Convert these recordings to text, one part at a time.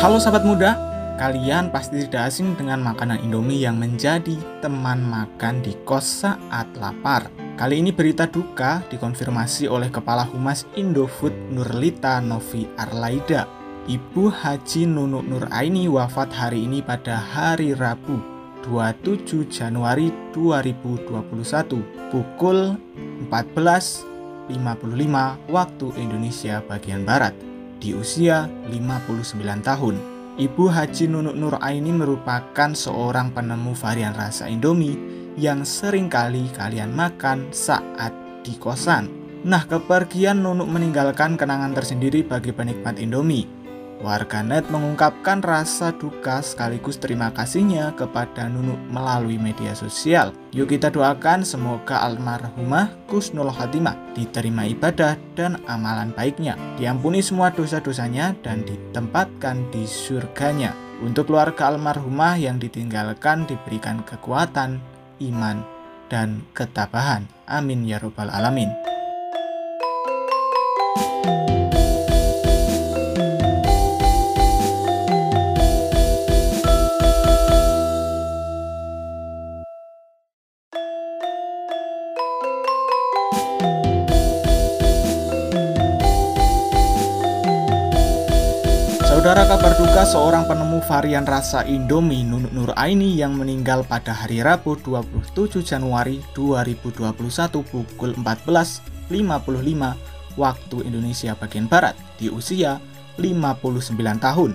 Halo sahabat muda, kalian pasti tidak asing dengan makanan Indomie yang menjadi teman makan di kos saat lapar. Kali ini berita duka dikonfirmasi oleh Kepala Humas Indofood Nurlita Novi Arlaida. Ibu Haji Nunuk Nur Aini wafat hari ini pada hari Rabu 27 Januari 2021 pukul 14.55 waktu Indonesia bagian Barat di usia 59 tahun. Ibu Haji Nunuk Nur Aini merupakan seorang penemu varian rasa Indomie yang sering kali kalian makan saat di kosan. Nah, kepergian Nunuk meninggalkan kenangan tersendiri bagi penikmat Indomie Warganet mengungkapkan rasa duka sekaligus terima kasihnya kepada Nunu melalui media sosial. Yuk kita doakan semoga almarhumah Kusnul Khatimah diterima ibadah dan amalan baiknya, diampuni semua dosa-dosanya dan ditempatkan di surganya. Untuk keluarga almarhumah yang ditinggalkan diberikan kekuatan, iman, dan ketabahan. Amin ya robbal alamin. Saudara kabar duka seorang penemu varian rasa Indomie Nunuk Nur Aini yang meninggal pada hari Rabu 27 Januari 2021 pukul 14.55 waktu Indonesia bagian Barat di usia 59 tahun.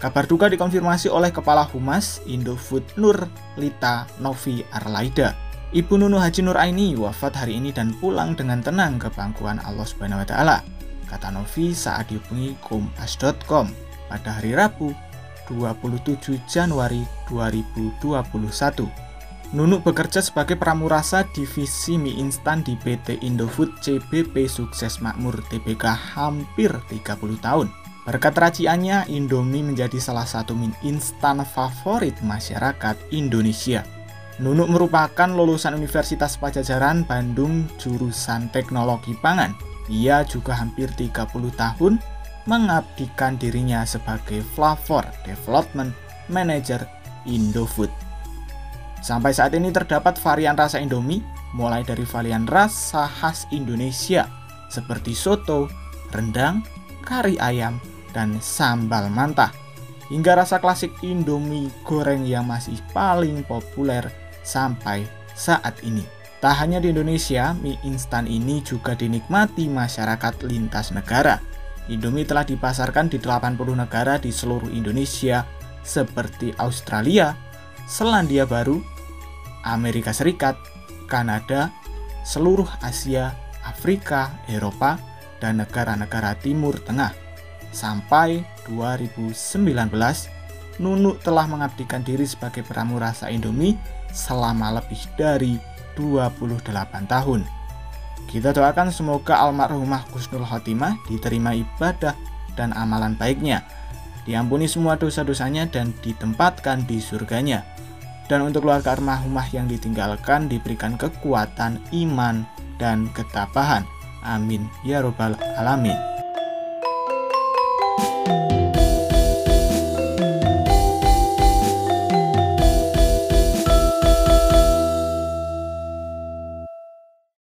Kabar duka dikonfirmasi oleh Kepala Humas Indofood Nur Lita Novi Arlaida. Ibu Nunu Haji Nur Aini wafat hari ini dan pulang dengan tenang ke pangkuan Allah Subhanahu wa taala kata Novi saat dihubungi kompas.com pada hari Rabu 27 Januari 2021. Nunuk bekerja sebagai pramurasa divisi mie instan di PT Indofood CBP Sukses Makmur TBK hampir 30 tahun. Berkat raciannya, Indomie menjadi salah satu mie instan favorit masyarakat Indonesia. Nunuk merupakan lulusan Universitas Pajajaran Bandung jurusan Teknologi Pangan ia juga hampir 30 tahun mengabdikan dirinya sebagai Flavor Development Manager Indofood. Sampai saat ini terdapat varian rasa Indomie, mulai dari varian rasa khas Indonesia seperti soto, rendang, kari ayam, dan sambal mantah. Hingga rasa klasik Indomie goreng yang masih paling populer sampai saat ini. Tak hanya di Indonesia, mie instan ini juga dinikmati masyarakat lintas negara. Indomie telah dipasarkan di 80 negara di seluruh Indonesia seperti Australia, Selandia Baru, Amerika Serikat, Kanada, seluruh Asia, Afrika, Eropa, dan negara-negara Timur Tengah. Sampai 2019, Nunuk telah mengabdikan diri sebagai pramurasa Indomie selama lebih dari 28 tahun. Kita doakan semoga almarhumah Kusnul Khotimah diterima ibadah dan amalan baiknya, diampuni semua dosa-dosanya dan ditempatkan di surganya. Dan untuk keluarga almarhumah yang ditinggalkan diberikan kekuatan iman dan ketabahan. Amin ya robbal alamin.